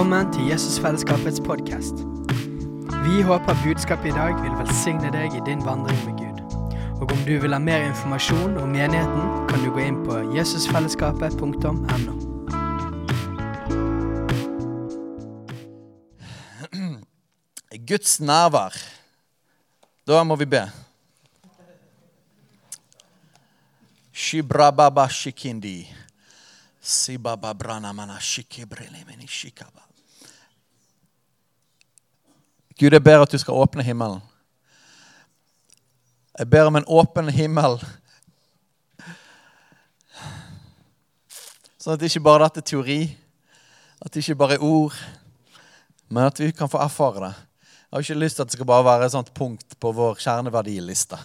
Velkommen til Jesusfellesskapets podkast. Vi håper budskapet i dag vil velsigne deg i din vandring med Gud. Og om du vil ha mer informasjon om menigheten, kan du gå inn på jesusfellesskapet.no. Guds nærvær. Da må vi be. Shibrababa shikindi. Sibaba branamana shikibrilimini shikaba. Gud, jeg ber at du skal åpne himmelen. Jeg ber om en åpen himmel. Sånn at det ikke bare er teori, at det ikke bare er ord, men at vi kan få erfare det. Jeg har ikke lyst til at det skal bare være et sånt punkt på vår kjerneverdiliste.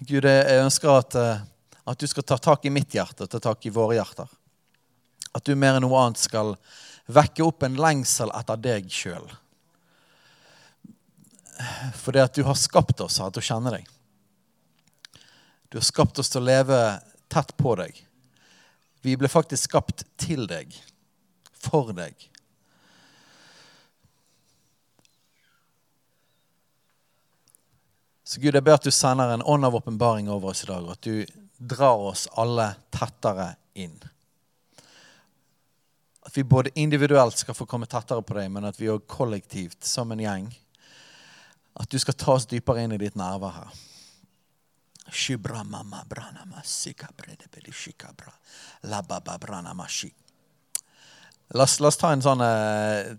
Gud, jeg ønsker at, eh, at du skal ta tak i mitt hjerte, ta tak i våre hjerter. At du mer enn noe annet skal vekke opp en lengsel etter deg sjøl. Fordi at du har skapt oss til å kjenne deg. Du har skapt oss til å leve tett på deg. Vi ble faktisk skapt til deg, for deg. Så Gud, jeg ber at du sender en ånd av åpenbaring over oss i dag, og at du drar oss alle tettere inn. At vi både individuelt skal få komme tettere på deg, men at vi òg kollektivt, som en gjeng, at du skal ta oss dypere inn i ditt nærvær her. La oss, ta en sånn eh,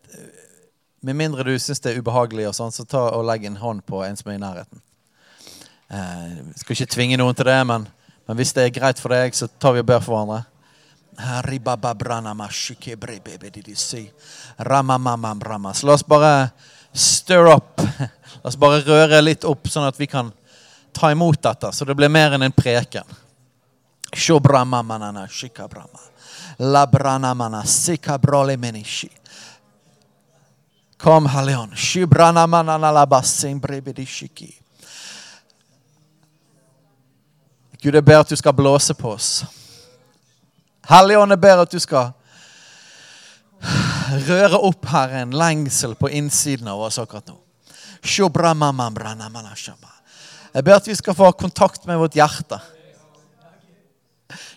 Med mindre du syns det er ubehagelig, og sånn, så ta og legg en hånd på en som er i nærheten. Eh, skal ikke tvinge noen til det, men, men hvis det er greit for deg, så tar vi og ber for hverandre. La oss bare stir up. La oss bare røre litt opp, sånn at vi kan ta imot dette, så det blir mer enn en preken. Kom, Hellige Gud, jeg ber at du skal blåse på oss. Hellige jeg ber at du skal røre opp her en lengsel på innsiden av oss akkurat nå. Jeg ber at vi skal få kontakt med vårt hjerte.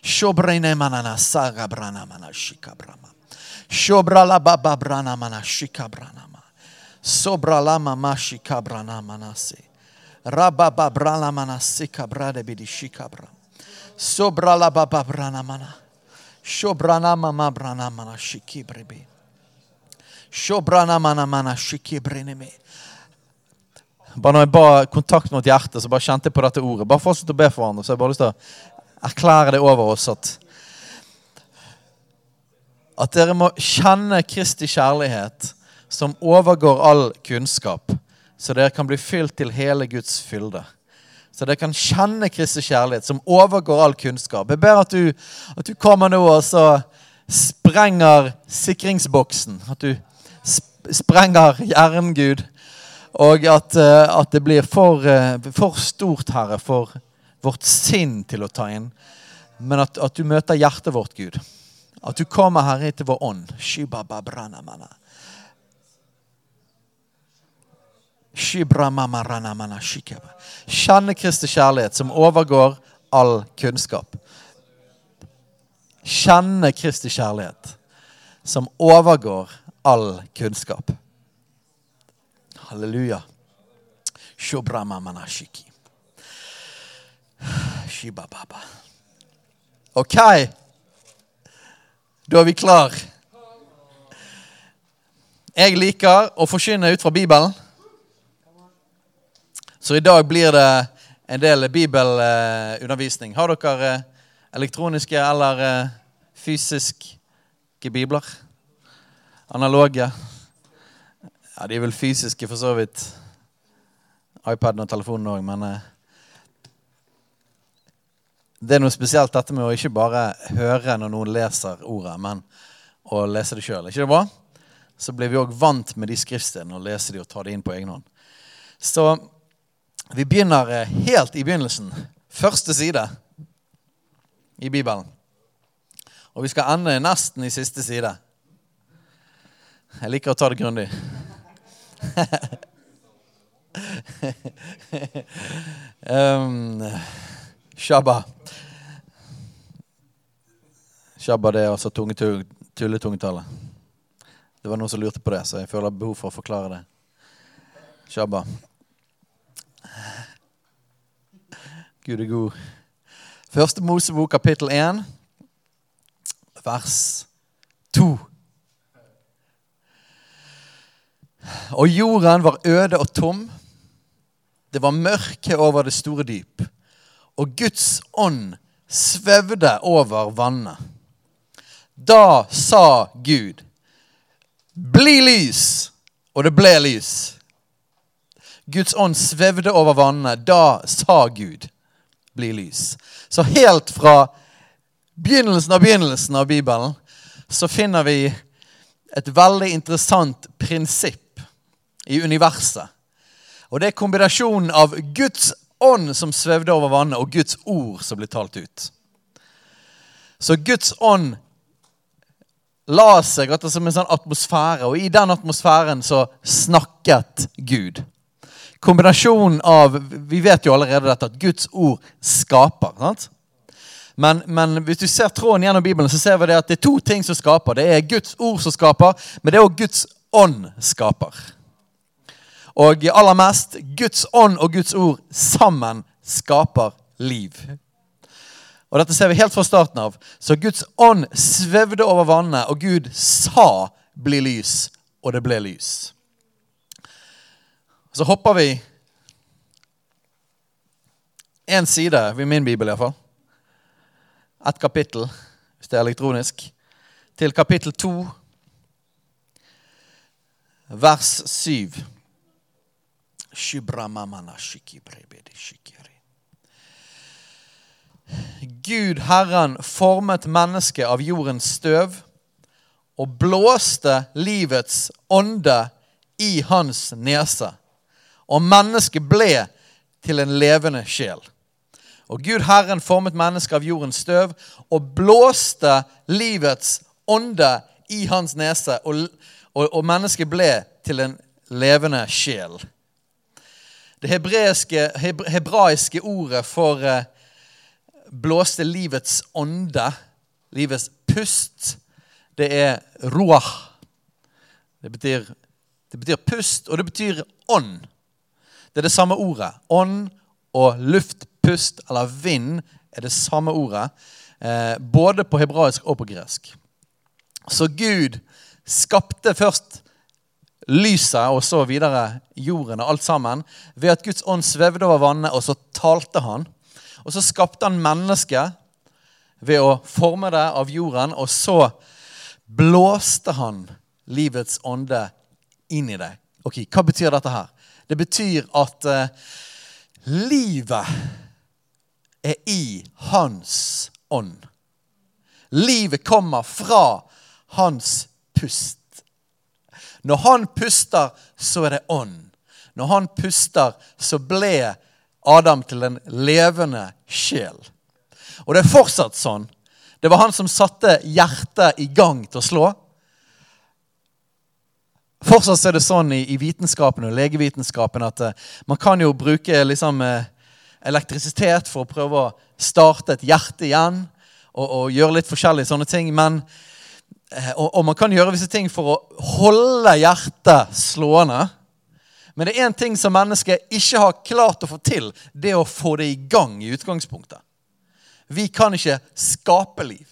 Sobra la baba brana mana. Shobrana mama brana mana shiki brebi. Shobrana mana mana shiki brenemi. Bare når jeg ba kontakt mot hjertet, så bare kjente jeg på dette ordet. Bare fortsett å be for hverandre. Så jeg bare lyst til å erklære det over oss at At dere må kjenne Kristi kjærlighet som overgår all kunnskap, så dere kan bli fylt til hele Guds fylde. Så dere kan kjenne Kristi kjærlighet som overgår all kunnskap. Jeg ber at du, at du kommer nå og så sprenger sikringsboksen. At du sprenger hjernen, Gud. Og at, eh, at det blir for, eh, for, stort, Herre, for vårt sinn til å ta inn. Men at, at du møter hjertet vårt, Gud. At du kommer, Herre, til vår ånd. Kjenne Kristi kjærlighet som overgår all kunnskap. Kjenne Kristi kjærlighet som overgår all kunnskap. Halleluja. OK. Da er vi klar. Jeg liker å forkynne ut fra Bibelen. Så i dag blir det en del bibelundervisning. Har dere eh, elektroniske eller eh, fysiske bibler? Analoge? Ja, De er vel fysiske, for så vidt. iPaden og telefonen òg, men eh, det er noe spesielt dette med å ikke bare høre når noen leser ordet, men å lese det sjøl. Ikke det bra? Så blir vi òg vant med de skriftstedene og lese de og ta det inn på egen hånd. Så vi begynner eh, helt i begynnelsen. Første side i Bibelen. Og vi skal ende nesten i siste side. Jeg liker å ta det grundig. um, shabba. Shabba det er altså tulletungetallet. Det var noen som lurte på det, så jeg føler behov for å forklare det. Shabba. Gud er god. Første Mosebok, kapittel 1, vers 2. Og jorden var øde og tom. Det var mørke over det store dyp. Og Guds ånd svevde over vannet. Da sa Gud, 'Bli lys!' Og det ble lys. Guds ånd svevde over vannet. Da sa Gud, 'Bli lys'. Så helt fra begynnelsen av begynnelsen av Bibelen så finner vi et veldig interessant prinsipp i universet. Og det er kombinasjonen av Guds ånd som svevde over vannet, og Guds ord som ble talt ut. Så Guds ånd la seg som en sånn atmosfære, og i den atmosfæren så snakket Gud. Kombinasjonen av Vi vet jo allerede dette, at Guds ord skaper. sant? Men, men, hvis du ser tråden gjennom Bibelen, så ser vi det at det er to ting som skaper. Det er Guds ord som skaper, men det er òg Guds ånd skaper. Og aller mest Guds ånd og Guds ord sammen skaper liv. Og Dette ser vi helt fra starten av. Så Guds ånd svevde over vannet, og Gud sa 'bli lys', og det ble lys. Så hopper vi én side ved min bibel, iallfall. Ett kapittel, hvis det er elektronisk. Til kapittel to, vers syv. Gud, Herren, formet mennesket av jordens støv og blåste livets ånde i hans nese. Og mennesket ble til en levende sjel. Og Gud Herren formet mennesket av jordens støv og blåste livets ånde i hans nese. Og, og, og mennesket ble til en levende sjel. Det hebraiske ordet for eh, blåste livets ånde, livets pust, det er roah. Det betyr, det betyr pust, og det betyr ånd. Det er det samme ordet. Ånd og luftpust, eller vind, er det samme ordet. Eh, både på hebraisk og på gresk. Så Gud skapte først lyset og så videre jorden og alt sammen ved at Guds ånd svevde over vannet, og så talte han. Og så skapte han mennesket ved å forme det av jorden, og så blåste han livets ånde inn i det. Ok, Hva betyr dette her? Det betyr at uh, livet er i hans ånd. Livet kommer fra hans pust. Når han puster, så er det ånd. Når han puster, så ble Adam til en levende sjel. Og det er fortsatt sånn. Det var han som satte hjertet i gang til å slå. Fortsatt er det sånn i, vitenskapen og legevitenskapen at uh, man kan jo bruke liksom, uh, elektrisitet for å prøve å starte et hjerte igjen og, og gjøre litt forskjellige sånne ting. Men Eh, og, og, man kan gjøre visse ting for å holde hjertet slående. Men det er én ting som mennesket ikke har klart å få til. Det er å få det i gang i utgangspunktet. Vi kan ikke skape liv.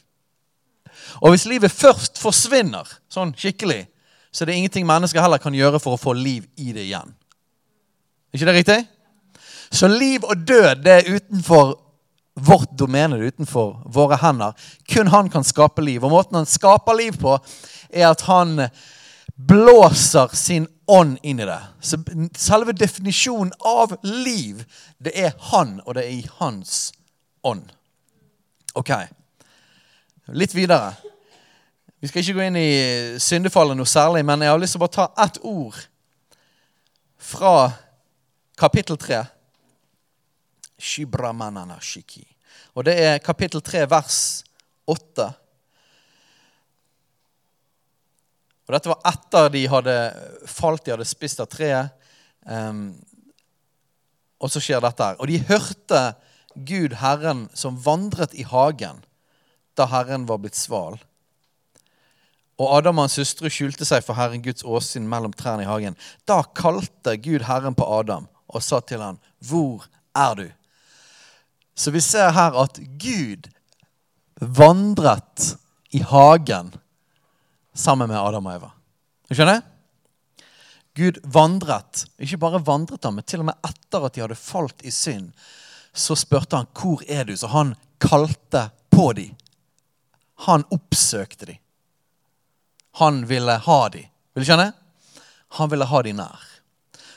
Og hvis livet først forsvinner sånn skikkelig, så er det ingenting mennesker heller kan gjøre for å få liv i det igjen. Er ikke det riktig? Så liv og død det er utenfor vårt domene utenfor våre hender. Kun han kan skape liv. Og måten han skaper liv på, er at han blåser sin ånd inn i det. Så selve definisjonen av liv, det er han, og det er i hans ånd. Ok. Litt videre. Vi skal ikke gå inn i syndefallet noe særlig, men jeg har lyst til å bare ta ett ord fra kapittel 3 og det er kapittel 3, vers 8. Og dette var etter de hadde falt, de hadde spist av treet. Um, og så skjer dette her. Og de hørte Gud, Herren, som vandret i hagen da Herren var blitt sval. Og Adam og hans hustru skjulte seg for Herren Guds åsyn mellom trærne i hagen. Da kalte Gud Herren på Adam og sa til han, 'Hvor er du?' Så vi ser her at Gud vandret i hagen sammen med Adam og Eva. Du skjønner? Gud vandret. Ikke bare vandret han, men til og med etter at de hadde falt i synd, så spurte han 'Hvor er du?' Så han kalte på dem. Han oppsøkte dem. Han ville ha dem. Vil du skjønne? Han ville ha dem nær.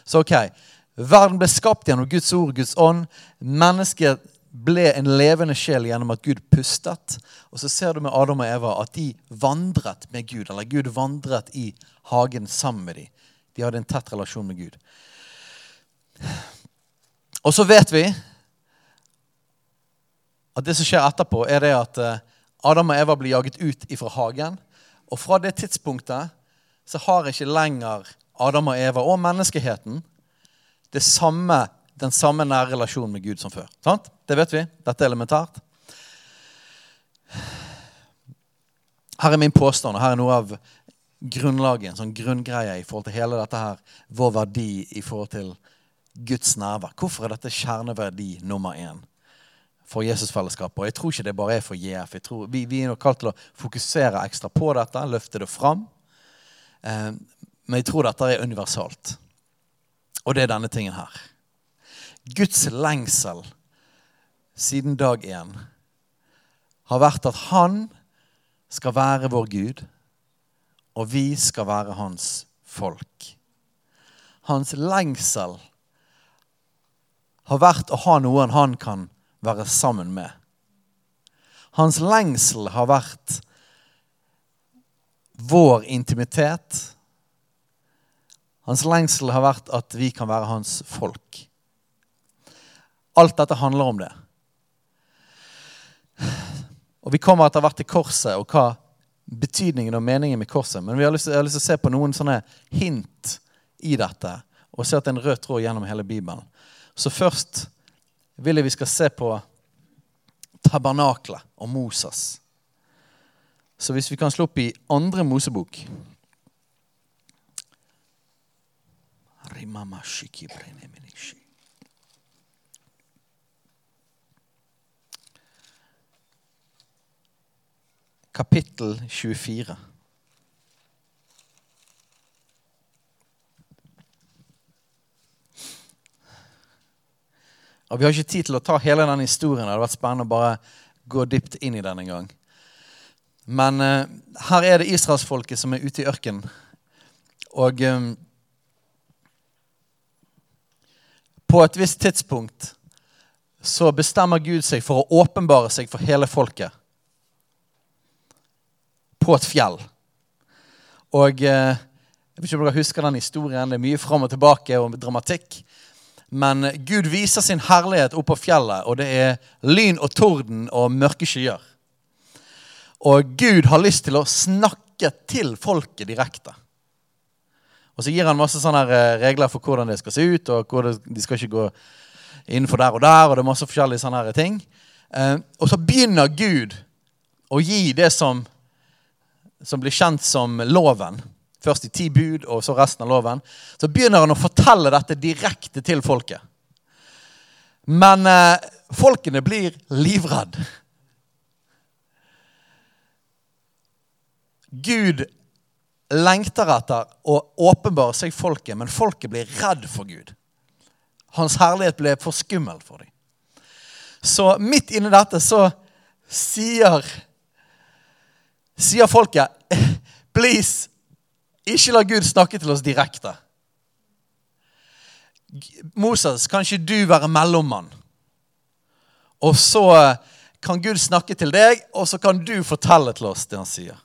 Så ok, verden ble skapt gjennom Guds ord, Guds ånd. Mennesket ble en levende sjel gjennom at Gud pustet. Og så ser du med Adam og Eva at de vandret med Gud. Eller Gud vandret i hagen sammen med dem. De hadde en tett relasjon med Gud. Og så vet vi at det som skjer etterpå, er det at eh, Adam og Eva blir jaget ut ifra hagen. Og fra det tidspunktet så har ikke lenger Adam og Eva og menneskeheten det samme den samme nære relasjonen med Gud som før. Sant? Det vet vi. Dette er elementært. Her er min påstand, og her er noe av grunnlaget, en sånn grunngreie i forhold til hele dette her, vår verdi i forhold til Guds nærvær. Hvorfor er dette kjerneverdi nummer én for Jesusfellesskapet? Og jeg tror ikke det bare er for JF. Tror, vi, vi, er nok kalt til å fokusere ekstra på dette, løfte det fram. Eh, men jeg tror dette er universalt. Og det er denne tingen her. Guds lengsel siden dag én har vært at han skal være vår Gud, og vi skal være hans folk. Hans lengsel har vært å ha noen han kan være sammen med. Hans lengsel har vært vår intimitet. Hans lengsel har vært at vi kan være hans folk. Alt dette handler om det. Og Vi kommer etter hvert til korset og hva betydningen og meningen med korset. Men vi har lyst, til, har lyst til å se på noen sånne hint i dette og se at det er en rød tråd gjennom hele Bibelen. Så først vil jeg vi skal se på tabernaklet og Moses. Så hvis vi kan slå opp i andre Mosebok Rimama shiki kapittel 24. Og Vi har ikke tid til å ta hele den historien. Det hadde vært spennende å bare gå dypt inn i den en gang. Men uh, her er det israelsfolket som er ute i ørkenen. Og um, på et visst tidspunkt så bestemmer Gud seg for å åpenbare seg for hele folket på et fjell. Og eh, Jeg vet ikke om dere husker den historien. Det er mye fram og tilbake og dramatikk. Men Gud viser sin herlighet opp på fjellet, og det er lyn og torden og mørke skyer. Og Gud har lyst til å snakke til folket direkte. Og så gir han masse sånne eh, regler for hvordan det skal se ut, og hvor de skal ikke gå innenfor der og der. og det er masse forskjellige sånne ting. Eh, og så begynner Gud å gi det som som blir kjent som loven, først i ti bud og så resten av loven, så begynner han å fortelle dette direkte til folket. Men eh, folkene blir livredd. Gud lengter etter å åpenbare seg folket, men folket blir redd for Gud. Hans herlighet ble for skummel for dem. Så midt inni dette så sier sier folket Please, ikke la Gud snakke til oss direkte. Moses, kan ikke du være mellommann? Og så kan Gud snakke til deg, og så kan du fortelle til oss det han sier.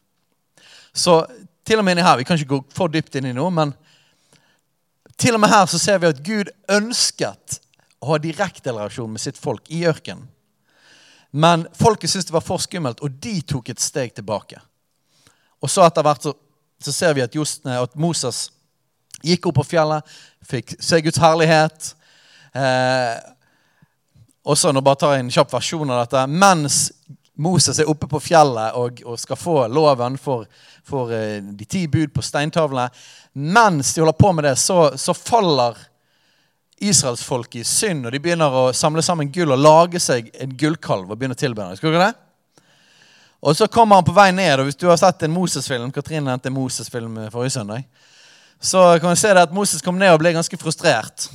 Så til og med inni her, Vi kan ikke gå for dypt inn i noe, men til og med her så ser vi at Gud ønsket å ha direkte relasjon med sitt folk i ørkenen. Men folket syntes det var for skummelt, og de tok et steg tilbake. Og så etter hvert så så ser vi at, just, at Moses gikk opp på fjellet, fikk se Guds herlighet. Eh, og så, nå bare tar jeg en kjapp versjon av dette. Mens Moses er oppe på fjellet og, og skal få loven for, for eh, de ti bud på steintavlene, mens de holder på med det, så, så faller israelsfolket i synd, og de begynner å samle sammen gull og lage seg en gullkalv og begynne å tilbe den. Skal dere det? Og så kommer han på vei ned, og hvis du har sett en Moses-film Katrine nevnte en Moses-film forrige søndag, så kan vi se det at Moses kom ned og ble ganske frustrert.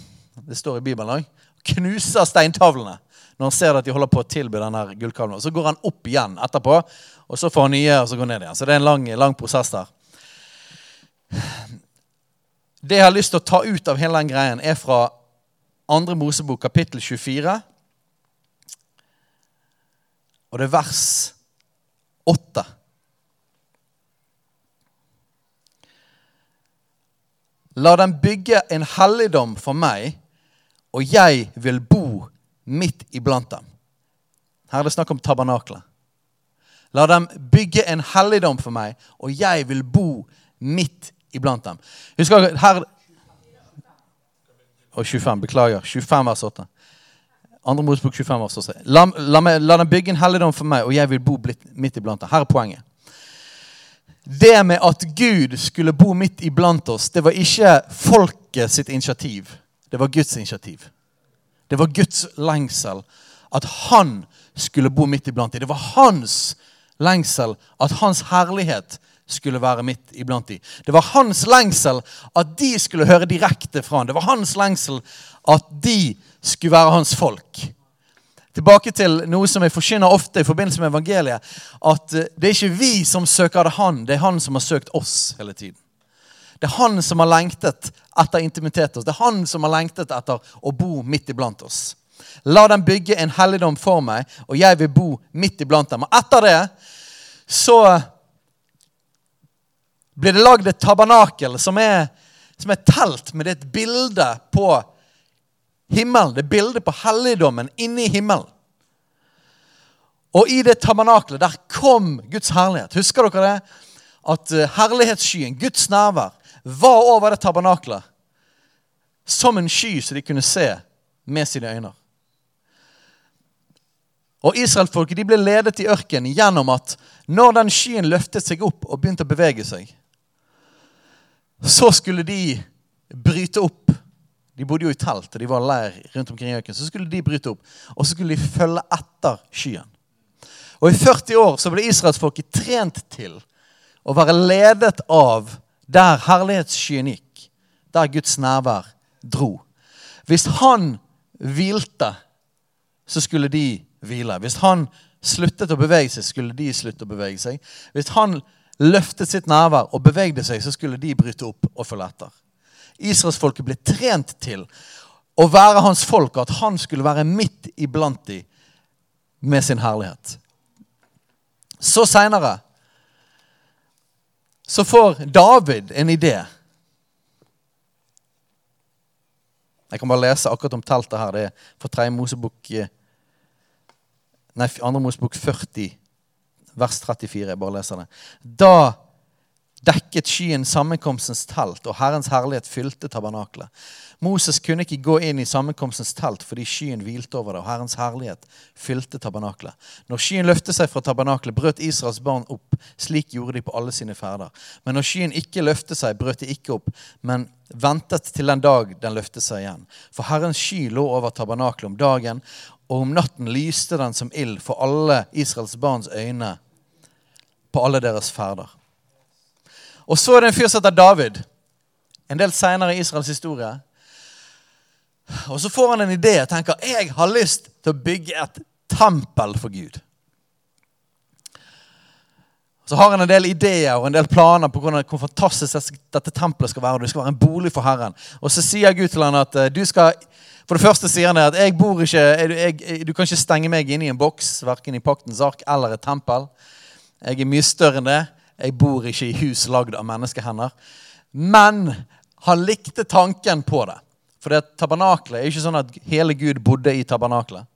Det står i Bibelen òg. Knuser steintavlene når han ser at de holder på å tilby denne gullkalven. Så går han opp igjen etterpå, og så får han nye, og så går han ned igjen. Så det er en lang, lang prosess der. Det jeg har lyst til å ta ut av hele den greien, er fra 2. Mosebok kapittel 24. Og det er vers 8. La dem bygge en helligdom for meg, og jeg vil bo midt iblant dem. Her er det snakk om tabernaklet. La dem bygge en helligdom for meg, og jeg vil bo midt iblant dem. Husker her Og 25, beklager. 25 vers 8. Andre Mosebok 25 vers 8. La, la, meg, la den bygge en helligdom for meg, og jeg vil bo midt iblant dem. Her er poenget. Det med at Gud skulle bo midt iblant oss, det var ikke folket sitt initiativ. Det var Guds initiativ. Det var Guds lengsel at han skulle bo midt iblant dem. Det var hans lengsel at hans herlighet skulle være midt iblant dem. Det var hans lengsel at de skulle høre direkte fra han. Det var hans lengsel at de skulle være hans folk. Tilbake til noe som jeg forkynner ofte i forbindelse med evangeliet. At eh, det er ikke vi som søker det han, det er han som har søkt oss hele tiden. Det er han som har lengtet etter intimitet oss. Det er han som har lengtet etter å bo midt iblant oss. La dem bygge en helligdom for meg, og jeg vil bo midt iblant dem. Og etter det så blir det lagd et tabernakel som er, som er telt, med et bilde på himmelen. Det er bildet på helligdommen inni himmelen. Og i det tabernakelet, der kom Guds herlighet. Husker dere det? At eh, herlighetsskyen, Guds nærvær, var over det tabernakelet. som en sky som de kunne se med sine øyne. Og Israelfolket ble ledet i ørkenen gjennom at når den skyen løftet seg opp og begynte å bevege seg, så skulle de bryte opp. De bodde jo i telt, og de var leir rundt omkring i øken. Så skulle de bryte opp, og så skulle de følge etter skyen. Og i 40 år så ble israelsfolket trent til å være ledet av der herlighetsskyen gikk, der Guds nærvær dro. Hvis han hvilte, så skulle de hvile. Hvis han sluttet å bevege seg, skulle de slutte å bevege seg. Hvis han løftet sitt nærvær og bevegde seg, så skulle de bryte opp og følge etter. Israelsfolket ble trent til å være hans folk, og at han skulle være midt iblant dem med sin herlighet. Så seinere så får David en idé. Jeg kan bare lese akkurat om teltet her. Det er fra 3. Mosebok eh, Nei, 2. Mosebok 40, vers 34. Jeg bare leser det. Da dekket skyen sammenkomstens telt, og Herrens herlighet fylte tabernaklet. Moses kunne ikke gå inn i sammenkomstens telt fordi skyen hvilte over det, og Herrens herlighet fylte tabernaklet. Når skyen løftet seg fra tabernaklet, brøt Israels barn opp. Slik gjorde de på alle sine ferder. Men når skyen ikke løftet seg, brøt de ikke opp, men ventet til den dag den løftet seg igjen. For Herrens sky lå over tabernaklet om dagen, og om natten lyste den som ild for alle Israels barns øyne på alle deres ferder. Og så er det en fyr som heter David. En del seinere i Israels historie. Og så får han en idé og tenker jeg har lyst til å bygge et tempel for Gud. Så har han en del ideer og en del planer på hvordan, hvor fantastisk dette tempelet skal være. og Det skal være en bolig for Herren. Og så sier Gud til han at eh, du skal For det første sier han at jeg bor ikke, jeg, jeg, du kan ikke stenge meg inne i en boks, verken i paktens ark eller et tempel. Jeg er mye større enn det. Jeg bor ikke i hus lagd av menneskehender. Men han likte tanken på det. For det tabernaklet er ikke sånn at hele Gud bodde i tabernaklet.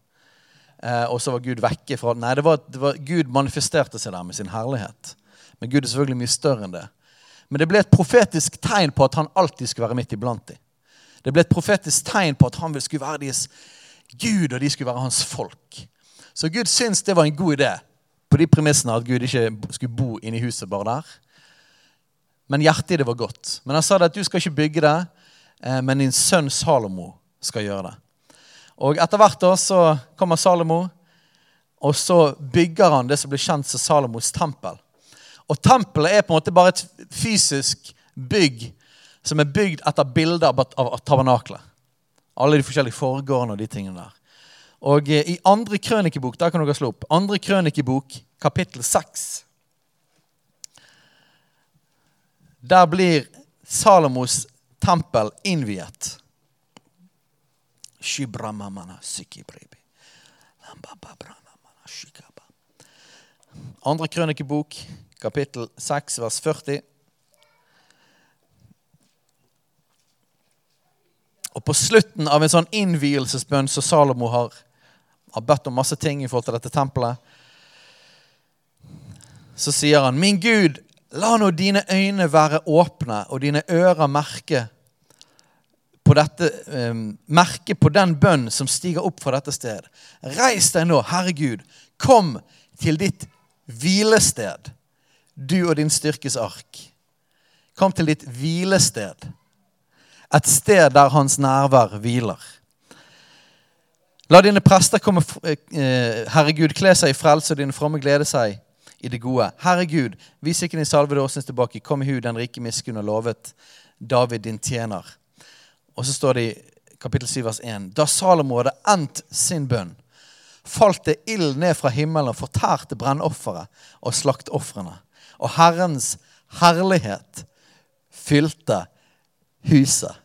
Eh, og så var Gud vekke fra Nei, det var, det var, Gud manifesterte seg der med sin herlighet. Men Gud er selvfølgelig mye større enn det. Men det ble et profetisk tegn på at han alltid skulle være midt iblant dem. Det ble et profetisk tegn på at han skulle være deres Gud, og de skulle være hans folk. Så Gud syntes det var en god idé på de premissene at Gud ikke skulle bo inne i huset bare der. Men hjertet i det var godt. Men han sa det at du skal ikke bygge det, eh, men din sønn Salomo skal gjøre det. Og etter hvert da så kommer Salomo, og så bygger han det som blir kjent som Salomos tempel. Og tempelet er på en måte bare et fysisk bygg som er bygd etter bilder av tabernaklet. Alle de forskjellige foregårdene og de tingene der. Og eh, i andre krønikebok, der kan dere slå opp, andre krønikebok, kapittel 6 Der blir Salomos tempel innviet. Andre krønikebok, kapittel 6, vers 40. Og på slutten av en sånn innvielsesbønn som Salomo har, har bedt om masse ting i forhold til dette tempelet, så sier han, min Gud, la nå dine øyne være åpne og dine ører merke på dette, eh, merke på den bønn som stiger opp fra dette sted. Reis deg nå, Herre Gud, kom til ditt hvilested, du og din styrkes ark. Kom til ditt hvilested et sted der hans nærvær hviler. La dine prester komme, Herregud, kle seg i frelse, og dine fromme glede seg i det gode. Herregud, vis ikke din salvede åsnes tilbake. Kom i hu den rike miskunn og lovet David din tjener. Og så står det i kapittel 7 vers 1. Da Salomo hadde endt sin bønn, falt det ild ned fra himmelen og fortærte brennofferet og slaktofrene. Og Herrens herlighet fylte huset.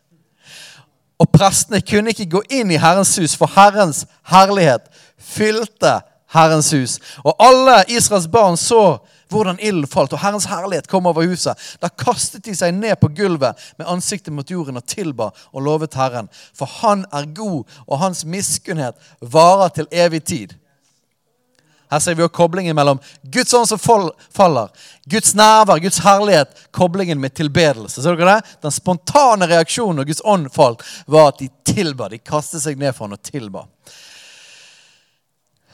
Og prestene kunne ikke gå inn i Herrens hus, for Herrens herlighet fylte Herrens hus. Og alle Israels barn så hvordan ilden falt, og Herrens herlighet kom over huset. Da kastet de seg ned på gulvet med ansiktet mot jorden og tilba og lovet Herren. For Han er god, og hans miskunnhet varer til evig tid. Her ser vi jo koblingen mellom Guds ånd som faller, Guds nærvær, Guds herlighet, koblingen med tilbedelse. Ser dere det? Den spontane reaksjonen når Guds ånd falt, var at de tilba. De kastet seg ned for han og tilba.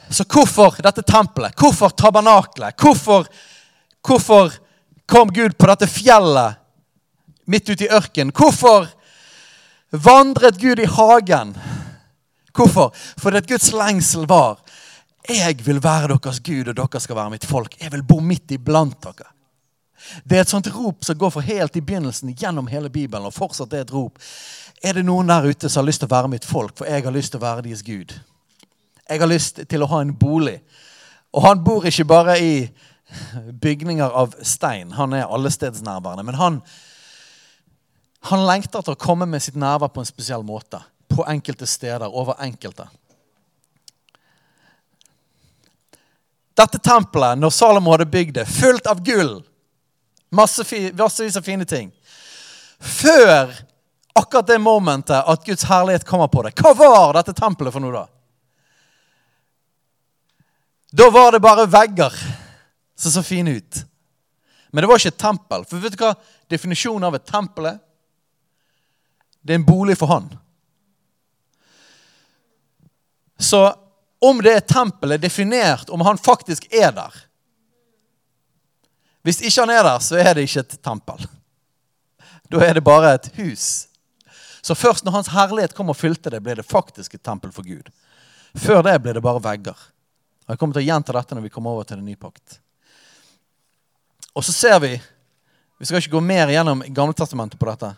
Så hvorfor dette tempelet? Hvorfor tabernaklet? Hvorfor, hvorfor kom Gud på dette fjellet midt ute i ørkenen? Hvorfor vandret Gud i hagen? Hvorfor? Fordi at Guds lengsel var 'Jeg vil være deres Gud, og dere skal være mitt folk.' 'Jeg vil bo midt iblant dere.' Det er et sånt rop som går for helt i begynnelsen gjennom hele Bibelen. og fortsatt er et rop. Er det noen der ute som har lyst til å være mitt folk? For jeg har lyst til å være deres Gud. Jeg har lyst til å ha en bolig. Og han bor ikke bare i bygninger av stein. Han er allestedsnærværende. Men han, han lengter til å komme med sitt nærvær på en spesiell måte. På enkelte steder, over enkelte. Dette tempelet, når Salomo hadde bygd det, fullt av gull, massevis av fine ting Før akkurat det momentet at Guds herlighet kommer på det, hva var dette tempelet for noe da? Da var det bare vegger som så fine ut. Men det var ikke et tempel. For vet du hva definisjonen av et tempel er? Det er en bolig for han. Så om det er tempelet definert om han faktisk er der. Hvis ikke han er der, så er det ikke et tempel. Da er det bare et hus. Så først når Hans herlighet kom og fylte det, ble det faktisk et tempel for Gud. Før det ble det bare vegger. Og Jeg kommer til å gjenta dette når vi kommer over til den nye pakt. Og så ser vi Vi skal ikke gå mer gjennom Gamletestamentet på dette.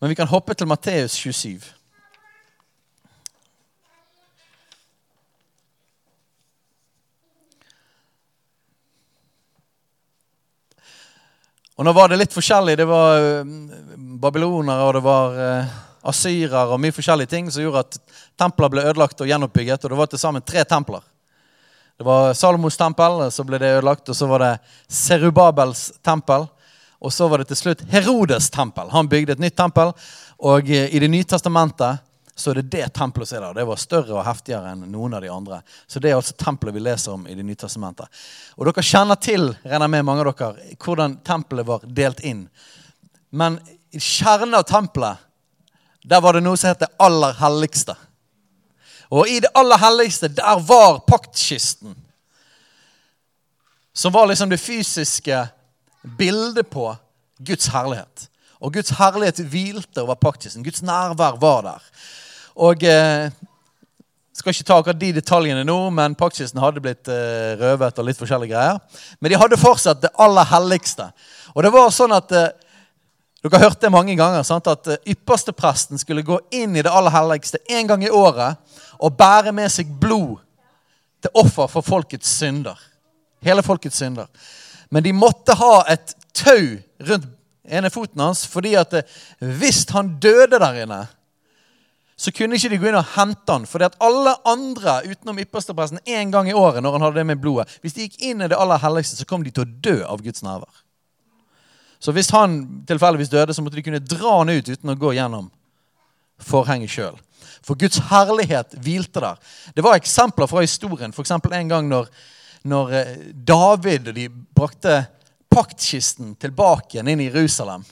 Men vi kan hoppe til Matteus 27. Og nå var det litt forskjellig. Det var eh, babylonere, og det var asyrer asyrere og mye forskjellige ting som gjorde at templer ble ødelagt og gjenoppbygget. Og det var til sammen tre templer. Det var Salomos tempel, så ble det ødelagt. Og så var det Serubabels tempel. Og så var det til slutt Herodes tempel. Han bygde et nytt tempel. Og uh, i Det nye testamentet så er det det tempelet som er der. Det var større og heftigere enn noen av de andre. Så det er altså tempelet vi leser om i Det nye testamentet. Og dere kjenner til regner med mange av dere, hvordan tempelet var delt inn. Men i kjernen av tempelet der var det noe som het det aller helligste. Og i det aller helligste, der var paktkisten. Som var liksom det fysiske bildet på Guds herlighet. Og Guds herlighet hvilte over paktkisten. Guds nærvær var der. Og eh, skal ikke ta akkurat de detaljene nå, men paktkisten hadde blitt eh, røvet og litt forskjellige greier. Men de hadde fortsatt det aller helligste. Og det var sånn at eh, Dere hørt det mange ganger, sant? at ypperste ypperstepresten skulle gå inn i det aller helligste en gang i året og bære med seg blod til offer for folkets synder. Hele folkets synder. Men de måtte ha et tau rundt ene foten hans fordi at eh, hvis han døde der inne så kunne ikke de gå inn og hente han. For alle andre utenom ypperstepresten en gang i året når han hadde det med blodet, hvis de gikk inn i det aller helligste, så kom de til å dø av Guds nærvær. Så hvis han tilfeldigvis døde, så måtte de kunne dra han ut uten å gå gjennom forhenget sjøl. For Guds herlighet hvilte der. Det var eksempler fra historien. F.eks. en gang når, når eh, David og de brakte paktkisten tilbake igjen inn i Jerusalem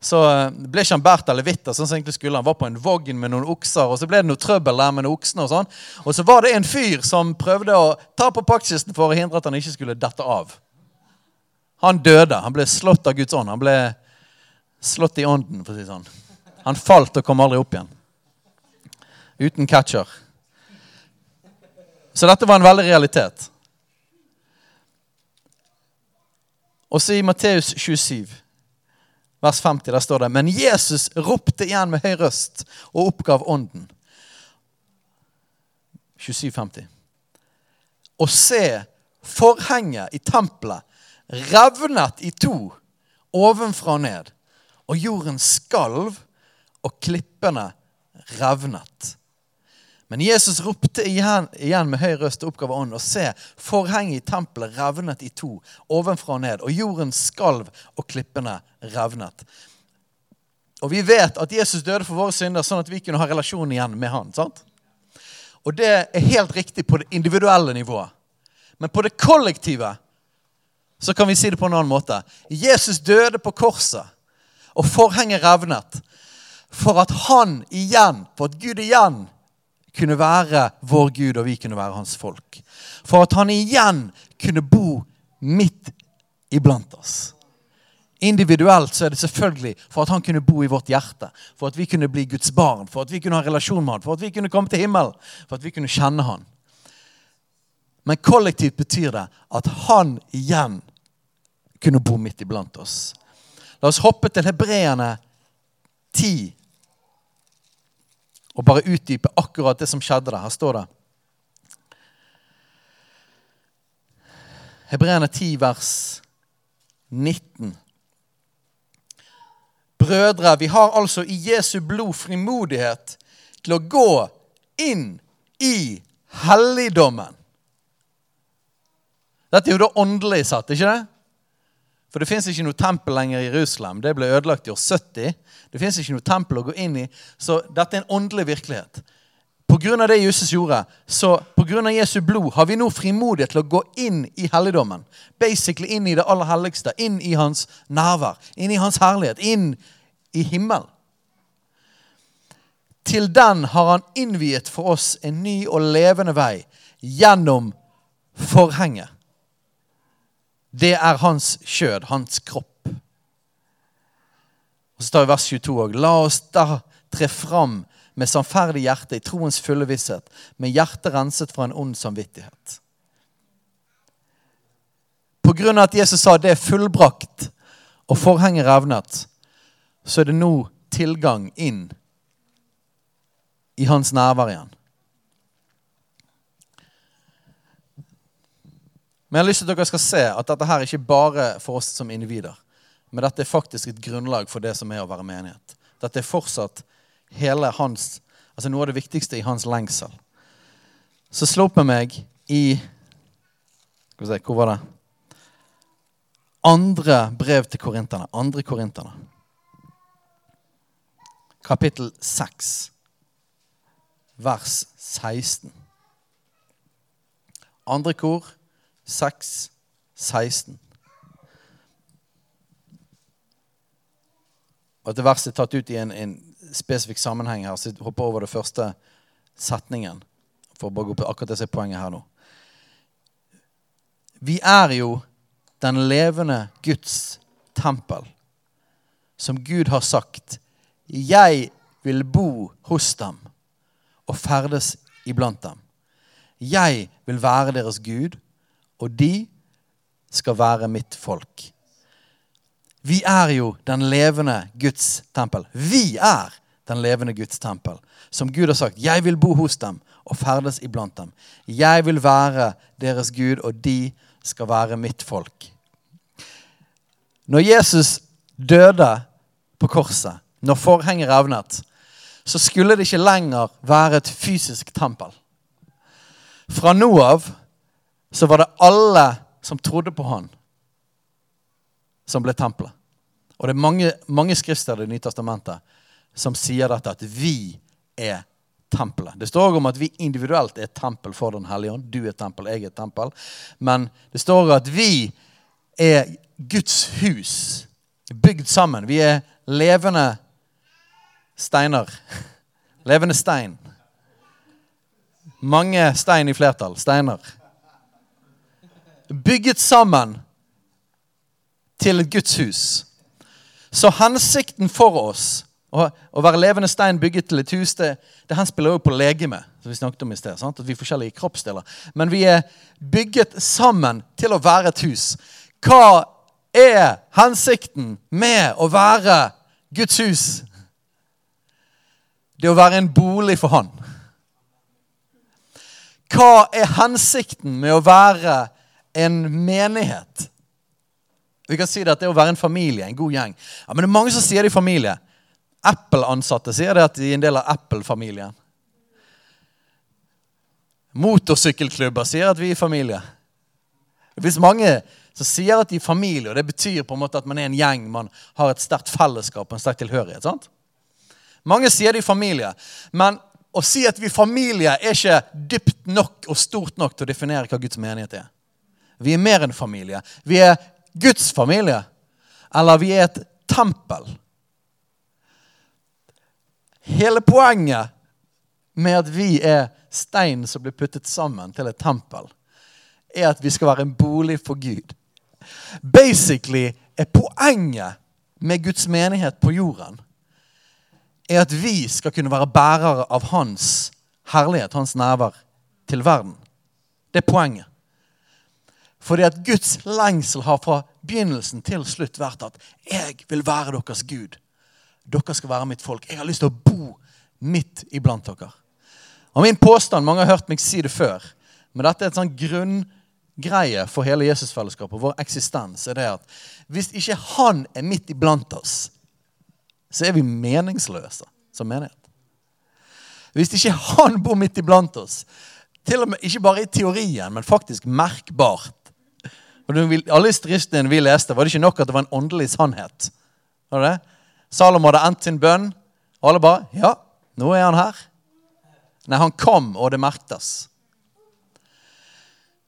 så eh, ble ikke han båret av levitter. sånn som egentlig skulle. Han var på en vogn med noen okser, og så ble det noe trøbbel der med noen oksene. Og sånn. Og så var det en fyr som prøvde å ta på paktkisten for å hindre at han ikke skulle dette av. Han døde. Han ble slått av Guds ånd. Han ble slått i ånden, for å si sånn. Han falt og kom aldri opp igjen. Uten catcher. Så dette var en veldig realitet. Og så i Matteus 27 vers 50, der står det Men Jesus ropte igjen med høy røst og oppgav ånden. 27,50. Og se, forhenget i tempelet revnet i to ovenfra og ned, og jorden skalv, og klippene revnet. Men Jesus ropte igjen, igjen med høy røst og oppgave ånd, og se, forhenget i tempelet revnet i to, ovenfra og ned, og jorden skalv, og klippene revnet. Og vi vet at Jesus døde for våre synder, sånn at vi kunne ha relasjon igjen med han. sant? Og det er helt riktig på det individuelle nivået. Men på det kollektive så kan vi si det på en annen måte. Jesus døde på korset, og forhenget revnet for at han igjen, for at Gud igjen kunne være vår Gud, og vi kunne være hans folk. For at han igjen kunne bo midt iblant oss. Individuelt så er det selvfølgelig for at han kunne bo i vårt hjerte. For at vi kunne bli Guds barn, for at vi kunne ha relasjon med han, for at vi kunne komme til himmelen, for at vi kunne kjenne han. Men kollektivt betyr det at han igjen kunne bo midt iblant oss. La oss hoppe til hebreerne 10, og bare utdype akkurat det som skjedde der. Her står det Hebreerne 10, vers 19. Brødre, vi har altså i Jesu blod frimodighet til å gå inn i helligdommen. Dette er jo da åndelig satt, ikke det? For det fins ikke noe tempel lenger i Jerusalem. Det ble ødelagt i år 70. Det fins ikke noe tempel å gå inn i. Så dette er en åndelig virkelighet. Pga. det Jesus gjorde, så pga. Jesu blod har vi nå frimodighet til å gå inn i helligdommen. Basically inn i det aller helligste. Inn i hans nærvær. Inn i hans herlighet. Inn i himmelen. Til den har han innviet for oss en ny og levende vei gjennom forhenget. Det er hans kjød, hans kropp. Og Så tar vi vers 22 òg. La oss da tre fram med sannferdig hjerte i troens fulle visshet, med hjertet renset fra en ond samvittighet. På grunn av at Jesus sa det er fullbrakt og forhenget revnet, så er det nå tilgang inn i hans nærvær igjen. Men jeg har lyst til at dere skal se at dette her er ikke bare for oss som individer. Men dette er faktisk et grunnlag for det som er å være menighet. Dette er fortsatt hele hans, altså noe av det viktigste i hans lengsel. Så slå opp med meg i Skal vi se, hvor var det? Andre brev til korinterne. Andre korinterne. Kapittel 6. vers 16. Andre kor 6, 16. Og Dette verset er tatt ut i en, en spesifikk sammenheng her, så jeg hopper over den første setningen. For å bare gå på akkurat det som er poenget her nå. Vi er jo den levende Guds tempel, som Gud har sagt 'Jeg vil bo hos dem og ferdes iblant dem'. 'Jeg vil være deres Gud, og de skal være mitt folk'. Vi er jo den levende Guds tempel. Vi er den levende Guds tempel. Som Gud har sagt, 'Jeg vil bo hos dem og ferdes iblant dem'. 'Jeg vil være deres Gud, og de skal være mitt folk'. Når Jesus døde på korset, når forhenget revnet, så skulle det ikke lenger være et fysisk tempel. Fra nå av så var det alle som trodde på han, som ble tempelet. Og det er mange, mange skriftsteder i Det nye testamentet som sier dette, at vi er tempelet. Det står også om at vi individuelt er tempel for Den hellige ånd. Du er tempel, jeg er tempel. Men det står at vi er Guds hus, bygd sammen. Vi er levende steiner. Levende stein. Mange stein i flertall. Steiner. Bygget sammen til et Guds hus. Så hensikten for oss å, være levende stein bygget til et hus, det, det han spiller også på legeme. som vi snakket om i sted, sant? At vi er forskjellige kroppsdeler. Men vi er bygget sammen til å være et hus. Hva er hensikten med å være Guds hus? Det er å være en bolig for Han. Hva er hensikten med å være en menighet? Vi kan si det at det er å være en familie, en god gjeng. Ja, Men det er mange som sier det i familie. Apple-ansatte sier det at de er en del av Apple-familien. Motorsykkelklubber sier at vi er familie. Det fins mange som sier at de er familie, og det betyr på en måte at man er en gjeng. Man har et sterkt fellesskap og en sterk tilhørighet. sant? Mange sier de er familie, men å si at vi er familie, er ikke dypt nok og stort nok til å definere hva Guds menighet er. Vi er mer enn familie. Vi er Guds familie. Eller vi er et tempel. Hele poenget med at vi er stein som blir puttet sammen til et tempel, er at vi skal være en bolig for Gud. Basically er poenget med Guds menighet på jorden er at vi skal kunne være bærere av hans herlighet, hans nærvær, til verden. Det er poenget. Fordi at Guds lengsel har fra begynnelsen til slutt vært at 'jeg vil være deres Gud'. Dere skal være mitt folk. Jeg har lyst til å bo midt iblant dere. Og Min påstand, mange har hørt meg si det før, men dette er et sånn grunngreie for hele Jesusfellesskapet vår eksistens, er det at hvis ikke Han er midt iblant oss, så er vi meningsløse som menighet. Hvis ikke Han bor midt iblant oss, til og med ikke bare i teorien, men faktisk merkbart og Alle historiene vi leste, var det ikke nok at det var en åndelig sannhet. Var det? Salomo hadde endt sin bønn, og alle bare Ja, nå er han her. Nei, han kom, og det merktes.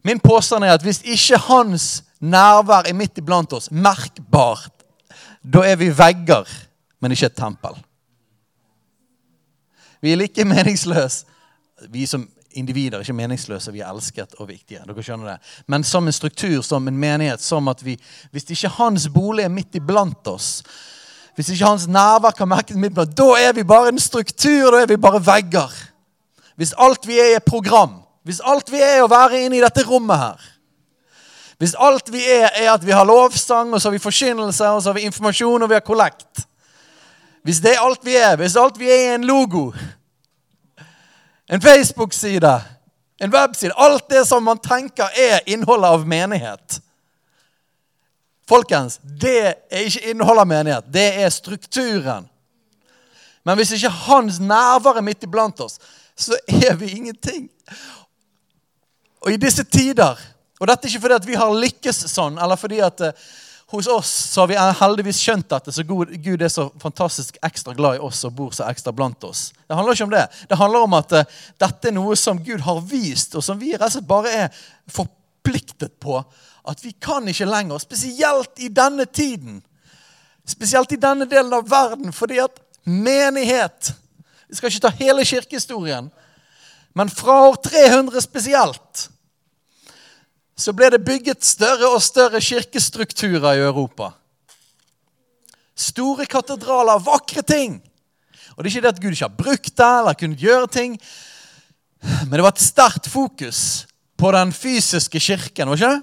Min påstand er at hvis ikke hans nærvær er midt iblant oss, merkbart, da er vi vegger men ikke et tempel. Vi er like meningsløse. Vi som individer er ikke meningsløse, vi er elsket og viktige. dere skjønner det. Men som en struktur, som en menighet, som at vi Hvis ikke hans bolig er midt iblant oss, hvis ikke hans nærvær kan merkes midt iblant, da er vi bare en struktur, da er vi bare vegger. Hvis alt vi er, er program, hvis alt vi er, er å være inne i dette rommet her Hvis alt vi er, er at vi har lovsang, og så har vi forkynnelse, og så har vi informasjon, og vi har kollekt hvis det er alt vi er, hvis alt vi er er en logo, en Facebook-side, en webside Alt det som man tenker er innholdet av menighet Folkens, det er ikke innholdet av menighet. Det er strukturen. Men hvis ikke hans nærvær er midt iblant oss, så er vi ingenting. Og i disse tider Og dette er ikke fordi at vi har lykkes sånn, eller fordi at uh, hos oss så har vi heldigvis skjønt at det så Gud er så fantastisk ekstra glad i oss og bor så ekstra blant oss. Det handler ikke om det. Det handler om at uh, dette er noe som Gud har vist, og som vi slett bare er forpliktet på. At vi kan ikke lenger, spesielt i denne tiden, spesielt i denne delen av verden, fordi at menighet Vi skal ikke ta hele kirkehistorien, men fra år 300 spesielt så ble det bygget større og større kirkestrukturer i Europa. Store katedraler, vakre ting. Og det er ikke det at Gud ikke har brukt det eller kunnet gjøre ting, men det var et sterkt fokus på den fysiske kirken. var ikke det?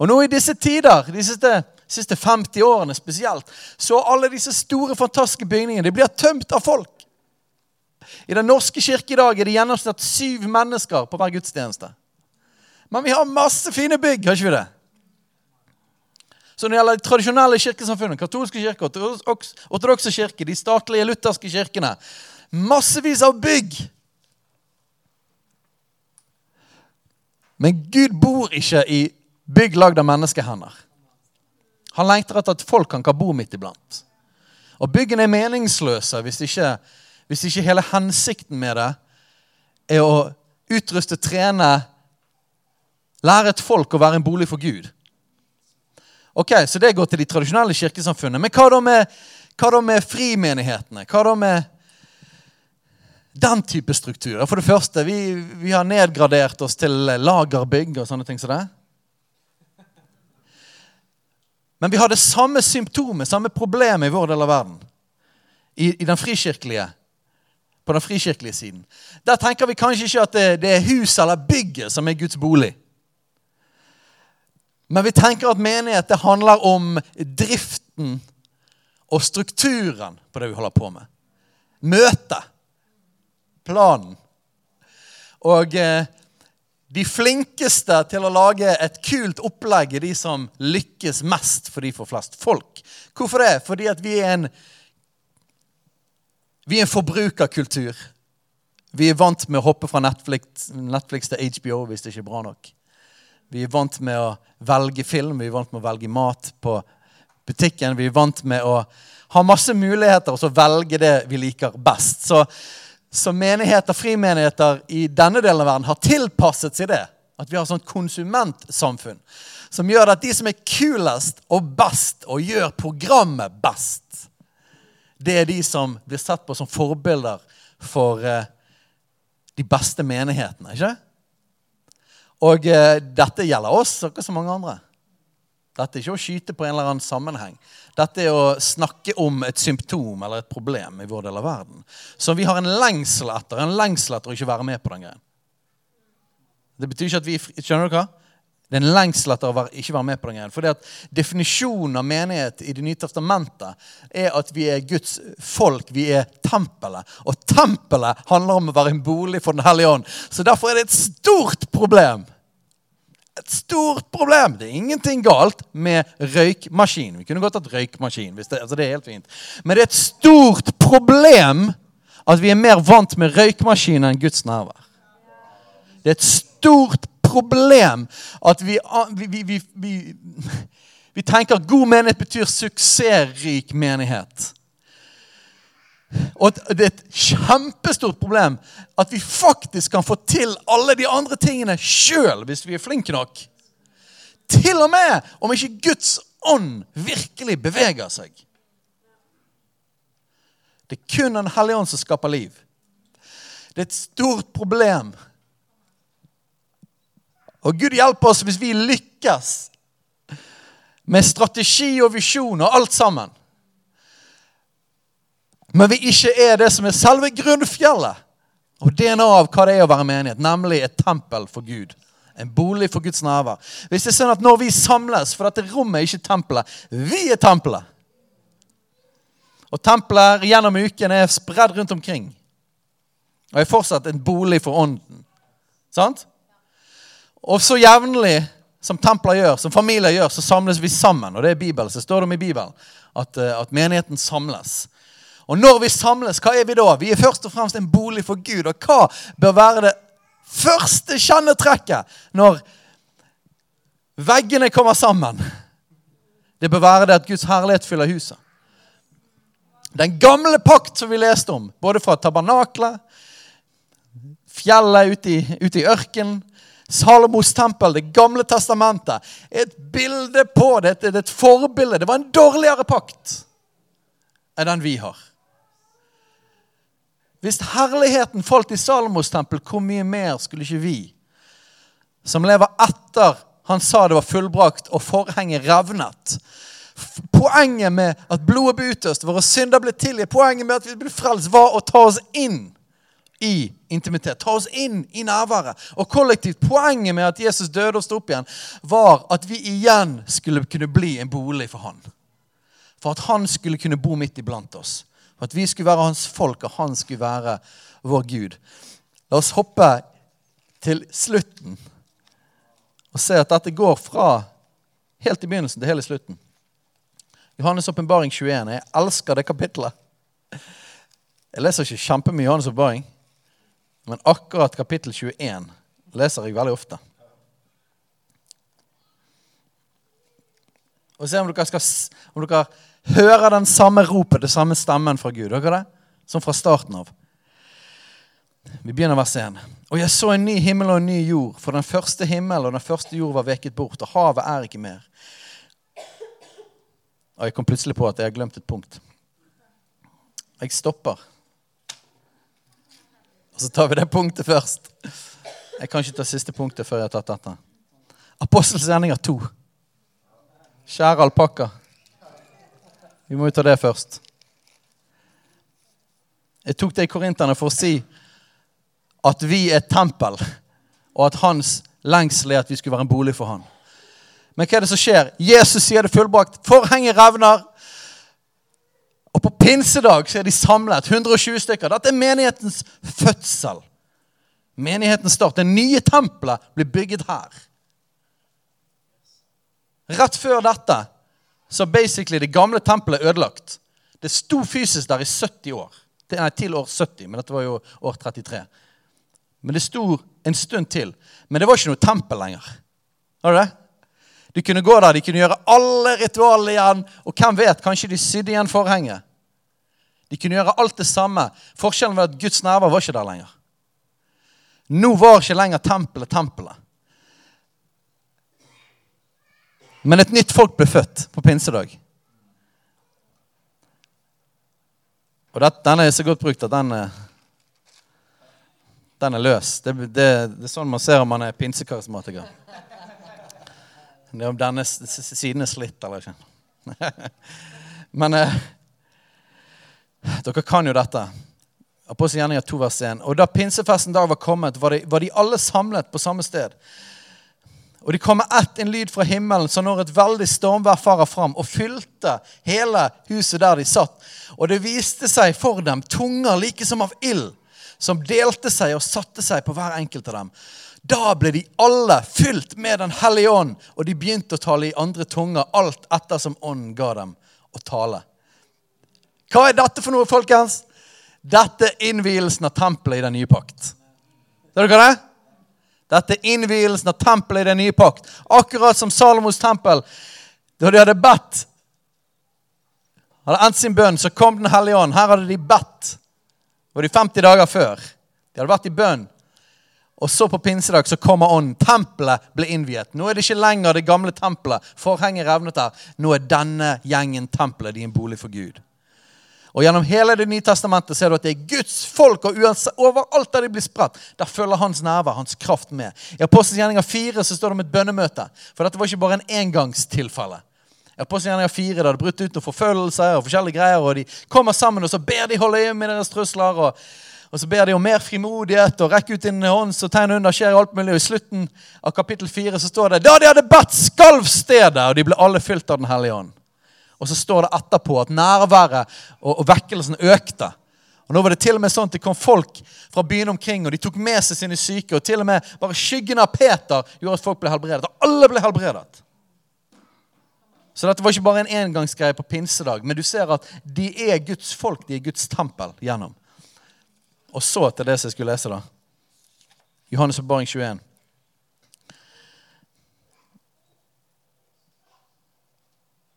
Og nå i disse tider, de siste, siste 50 årene spesielt, så alle disse store, fantastiske bygningene de blir tømt av folk. I Den norske kirke i dag er det gjennomsnitt syv mennesker på hver gudstjeneste. Men vi har masse fine bygg, har ikke vi det? Så når det gjelder de tradisjonelle kirkesamfunnene, katolske kirker, ortodokse kirker, de statlige lutherske kirkene Massevis av bygg. Men Gud bor ikke i bygg lagd av menneskehender. Han lengter etter at folk kan bo midt iblant. Og byggene er meningsløse hvis ikke, hvis ikke hele hensikten med det er å utruste, trene Lære et folk å være en bolig for Gud. Ok, Så det går til de tradisjonelle kirkesamfunnene. Men hva da med, hva da med frimenighetene? Hva da med den type strukturer? For det første, vi, vi har nedgradert oss til lagerbygg og sånne ting som det. Men vi har det samme symptomet, samme problemet i vår del av verden. I, i den frikirkelige på den frikirkelige siden. Der tenker vi kanskje ikke at det, det er huset eller bygget som er Guds bolig. Men vi tenker at menighet det handler om driften og strukturen på det vi holder på med. Møtet. Planen. Og eh, de flinkeste til å lage et kult opplegg er de som lykkes mest for de får flest folk. Hvorfor det? Fordi at vi er en, vi er en forbrukerkultur. Vi er vant med å hoppe fra Netflix, Netflix til HBO hvis det ikke er bra nok. Vi er vant med å velge film, vi er vant med å velge mat på butikken. Vi er vant med å ha masse muligheter og så velge det vi liker best. Så, så menigheter, frimenigheter i denne delen av verden har tilpasset seg det. At vi har sånt konsumentsamfunn som gjør at de som er kulest og best og gjør programmet best, det er de som blir sett på som forbilder for uh, de beste menighetene. ikke? Og eh, dette gjelder oss, ikke så mange andre. Dette er ikke å skyte på en eller annen sammenheng. Dette er å snakke om et symptom eller et problem i vår del av verden. Som vi har en lengsel etter. En lengsel etter å ikke være med på den greien. Det betyr ikke at vi Skjønner du hva? Det er en lengsel etter å ikke være med på den greien. Fordi at Definisjonen av menighet i Det nye testamentet er at vi er Guds folk. Vi er tempelet. Og tempelet handler om å være en bolig for Den hellige ånd. Så derfor er det et stort problem. Et stort problem. Det er ingenting galt med røykmaskin. Vi kunne godt hatt røykmaskin. Det, altså det er helt fint. Men det er et stort problem at vi er mer vant med røykmaskin enn Guds nærvær. Det er et stort problem at vi, vi, vi, vi tenker at god menighet betyr suksessrik menighet. Og det er et kjempestort problem at vi faktisk kan få til alle de andre tingene sjøl hvis vi er flinke nok. Til og med om ikke Guds ånd virkelig beveger seg. Det er kun Den hellige ånd som skaper liv. Det er et stort problem og Gud hjelper oss hvis vi lykkes med strategi og visjon og alt sammen. Men vi ikke er det som er selve grunnfjellet og DNA av hva det er å være menighet, nemlig et tempel for Gud. En bolig for Guds nærvær. Hvis det er sånn at når vi samles For dette rommet er ikke tempelet. Vi er tempelet. Og tempelet gjennom uken er spredd rundt omkring. Og er fortsatt en bolig for ånden. Sant? Og så jevnlig som templer gjør, som familier gjør, så samles vi sammen. Og det er Bibelen, så står det om i Bibelen at, eh, at, menigheten samles. Og når vi samles, hva er vi da? Vi er først og fremst en bolig for Gud. Og hva bør være det første kjennetrekket når Veggene kommer sammen. Det bør være det at Guds herlighet fyller huset. Den gamle pakt som vi leste om, både fra tabernaklet, fjellet ute i, ute i ørkenen, Salomos tempel, Det gamle testamentet, et bilde på det. Det et forbilde. Det var en dårligere pakt enn den vi har. Hvis herligheten falt i Salomos tempel, hvor mye mer skulle ikke vi, som lever etter han sa det var fullbrakt, og forhenget revnet Poenget med at blodet ble utøst, våre synder ble tilgitt, poenget med at vi ble frelst, var å ta oss inn i intimitet. Ta oss inn i nærværet. Og kollektivt, Poenget med at Jesus døde og sto opp igjen, var at vi igjen skulle kunne bli en bolig for han. For at han skulle kunne bo midt iblant oss. For at vi skulle være hans folk, og han skulle være vår Gud. La oss hoppe til slutten og se at dette går fra helt i begynnelsen til hele slutten. Johannes' åpenbaring 21. Jeg elsker det kapitlet. Jeg leser ikke kjempemye Johannes' åpenbaring. Men akkurat kapittel 21 leser jeg veldig ofte. Og Se om dere, skal, om dere hører den samme ropet, den samme stemmen fra Gud. Dere det? Som fra starten av. Vi begynner vers 1. Og jeg så en ny himmel og en ny jord, for den første himmel og den første jord var veket bort, og havet er ikke mer. Og jeg kom plutselig på at jeg har glemt et punkt. Jeg stopper. Og så tar vi det punktet først. Jeg kan ikke ta siste punktet før jeg har tatt dette. Apostels gjerninger 2. Kjære alpakka. Vi må jo ta det først. Jeg tok det i korinterne for å si at vi er tempel, og at hans lengsel er at vi skulle være en bolig for han. Men hva er det som skjer? Jesus sier det fullbrakt. Forhenget revner. Og på pinsedag så er de samlet, 120 stykker. Dette er menighetens fødsel. Menighetens start. Det nye tempelet blir bygget her. Rett før dette så basically det gamle tempelet ødelagt. Det sto fysisk der i 70 år. Nei, til år 70, men dette var jo år 33. Men det sto en stund til. Men det var ikke noe tempel lenger. Var det det? De kunne gå der, de kunne gjøre alle ritualene igjen. Og hvem vet, kanskje de sydde igjen forhenget. De kunne gjøre alt det samme. Forskjellen var at Guds nerver var ikke der lenger. Nå var ikke lenger tempelet tempelet. Men et nytt folk ble født på pinsedag. Og det, denne er så godt brukt at den, den er løs. Det, det, det er sånn man ser om man er pinsekarismatiker. Det er om denne siden er slitt eller ikke. Men eh, dere kan jo dette. Apostelgjerninga 2 vers 1. Og da pinsefesten dag var kommet, var de, var de, alle samlet på samme sted. Og de kom ett en lyd fra himmelen, som når et veldig stormvær farer fram og fylte hele huset der de satt. Og det viste seg for dem tunger like som av ild, som delte seg og satte seg på hver enkelt av dem. Da ble de alle fylt med Den hellige ånd, og de begynte å tale i andre tunger, alt etter som ånden ga dem å tale. Hva er dette for noe, folkens? Dette er innvielsen av tempelet i den nye pakt. Ser dere det? Dette er innvielsen av tempelet i den nye pakt. Akkurat som Salomos tempel. Da de hadde bedt, hadde endt sin bønn, så kom Den hellige ånd. Her hadde de bedt. Det var de 50 dager før. De hadde vært i bønn. Og så på pinsedag så kommer ånden. Tempelet ble innviet. Nå er det ikke lenger det gamle tempelet. Forhenget revnet der. Nå er denne gjengen tempelet din bolig for Gud. Og Gjennom hele Det nye testamentet ser du at det er Guds folk. og Overalt der de blir spredt, der følger hans nærvær, hans kraft med. I Apostelens 4 så står det om et bønnemøte. For dette var ikke bare en engangstilfelle. I Apostelens 4 da det brutt ut noen forfølgelser og forskjellige greier, og de kommer sammen og så ber de holde øye med deres trusler. og og så ber de om mer frimodighet og rekke ut din hånd, så tegn under skjer alt mulig. Og I slutten av kapittel 4 så står det da de hadde bedt, skalv stedet, og de ble alle fylt av Den hellige ånd. Og så står det etterpå at nærværet og, og vekkelsen økte. Og nå var det til og med sånn at det kom folk fra byen omkring, og de tok med seg sine syke. Og til og med bare skyggen av Peter gjorde at folk ble helbredet. Og alle ble helbredet. Så dette var ikke bare en engangsgreie på pinsedag, men du ser at de er Guds folk, de er Guds tempel gjennom. Og så til det som jeg skulle lese, da. Johannes' åpenbaring 21.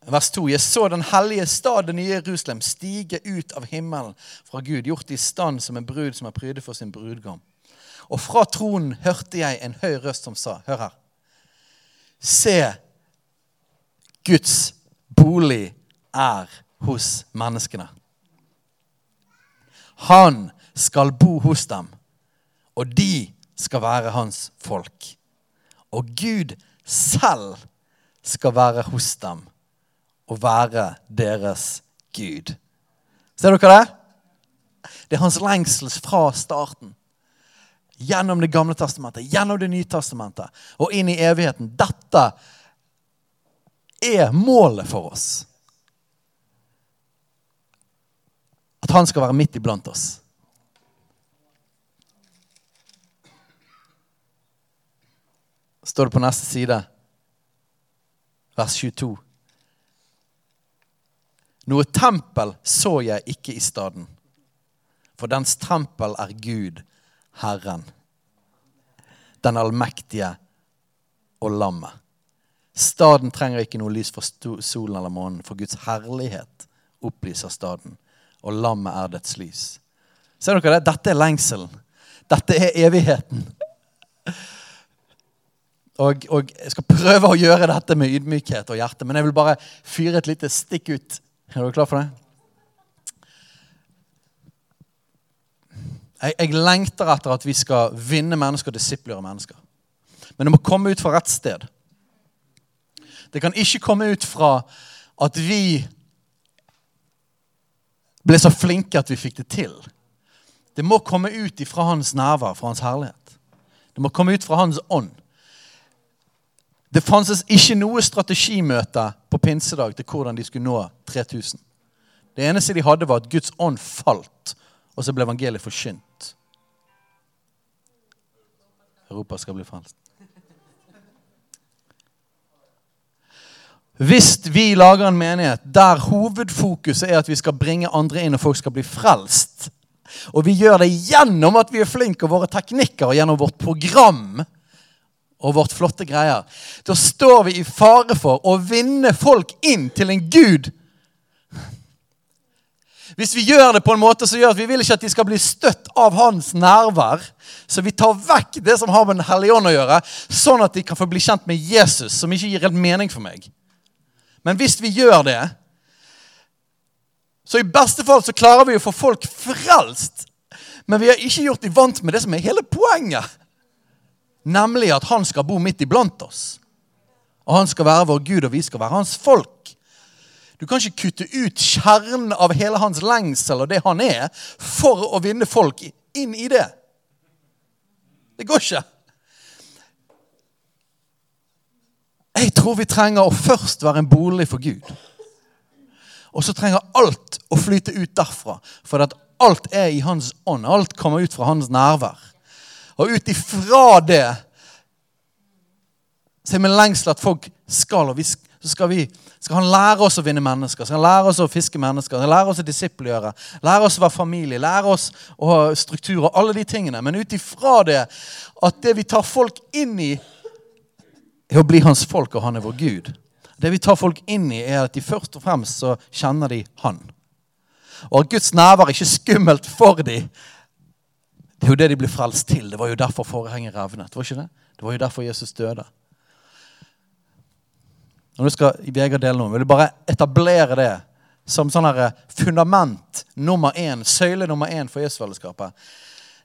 Vers 2. Jeg så den hellige stad, det nye Jerusalem, stige ut av himmelen fra Gud, gjort i stand som en brud som er prydet for sin brudgom. Og fra tronen hørte jeg en høy røst som sa, hør her, se, Guds bolig er hos menneskene. Han skal bo hos dem, og de skal være hans folk. Og Gud selv skal være hos dem og være deres Gud. Ser dere det? Det er hans lengsel fra starten. Gjennom Det gamle testamentet, gjennom Det nye testamentet og inn i evigheten. Dette er målet for oss. At han skal være midt iblant oss. Står det på neste side, vers 22. Noe tempel så jeg ikke i staden, for dens tempel er Gud, Herren, den allmektige og lammet. Staden trenger ikke noe lys fra solen eller månen, for Guds herlighet opplyser staden, og lammet er dets lys. Ser dere det? Dette er lengselen. Dette er evigheten. Og, og, jeg skal prøve å gjøre dette med ydmykhet og hjerte, men jeg vil bare fyre et lite stikk ut. Er dere klar for det? Jeg, jeg lengter etter at vi skal vinne mennesker og disiplegjøre mennesker. Men det må komme ut fra rett sted. Det kan ikke komme ut fra at vi ble så flinke at vi fikk det til. Det må komme ut fra hans nerver, fra hans herlighet. Det må komme ut fra hans ånd. Det fantes ikke noe strategimøte på pinsedag til hvordan de skulle nå 3000. Det eneste de hadde, var at Guds ånd falt, og så ble evangeliet forkynt. Europa skal bli frelst. Hvis vi lager en menighet der hovedfokuset er at vi skal bringe andre inn og folk skal bli frelst, og vi gjør det gjennom at vi er flinke og våre teknikker og gjennom vårt program og vårt flotte greier, da står vi i fare for å vinne folk inn til en gud. Hvis vi gjør det på en måte som gjør at vi vil ikke at de skal bli støtt av hans nærvær, så vi tar vekk det som har med Den hellige ånd å gjøre, sånn at de kan få bli kjent med Jesus, som ikke gir helt mening for meg. Men hvis vi gjør det, så i beste fall så klarer vi å få folk frelst. Men vi har ikke gjort de vant med det som er hele poenget. Nemlig at han skal bo midt iblant oss. Og han skal være vår Gud, og vi skal være hans folk. Du kan ikke kutte ut kjernen av hele hans lengsel og det han er, for å vinne folk inn i det. Det går ikke. Jeg tror vi trenger å først være en bolig for Gud. Og så trenger alt å flyte ut derfra. For at alt er i hans ånd. Alt kommer ut fra hans nærvær. Og ut ifra det så er min lengsel at folk skal, og vi, så skal, vi, skal han lære oss å vinne mennesker. Skal han lære oss å fiske mennesker, skal han lære oss å disippelgjøre, lære oss å være familie, lære oss å ha struktur og alle de tingene. Men ut ifra det at det vi tar folk inn i, er å bli hans folk, og han er vår Gud. Det vi tar folk inn i, er at de først og fremst så kjenner de Han. Og at Guds nærvær er ikke skummelt for dem. Det er jo det de blir frelst til. Det var jo derfor forhenget revnet. var ikke Det Det var jo derfor Jesus døde. Når du skal Vegard dele noe, vil du bare etablere det som sånn her fundament nummer én, søyle nummer én for Jesusfellesskapet.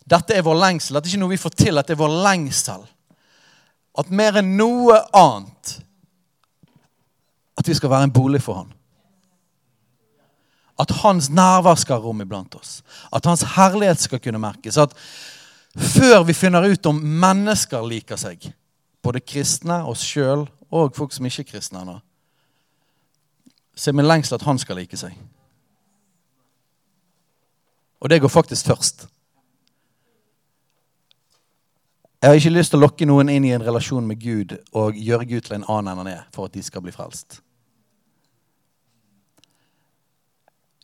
Dette er vår lengsel. Dette er ikke noe vi får til. Dette er vår lengsel at mer enn noe annet at vi skal være en bolig for han. At hans nærvær skal ha rom iblant oss. At hans herlighet skal kunne merkes. At før vi finner ut om mennesker liker seg, både kristne, oss sjøl og folk som ikke er kristne ennå, så er min lengsel at han skal like seg. Og det går faktisk først. Jeg har ikke lyst til å lokke noen inn i en relasjon med Gud og gjøre Gud til en annen enn han er, for at de skal bli frelst.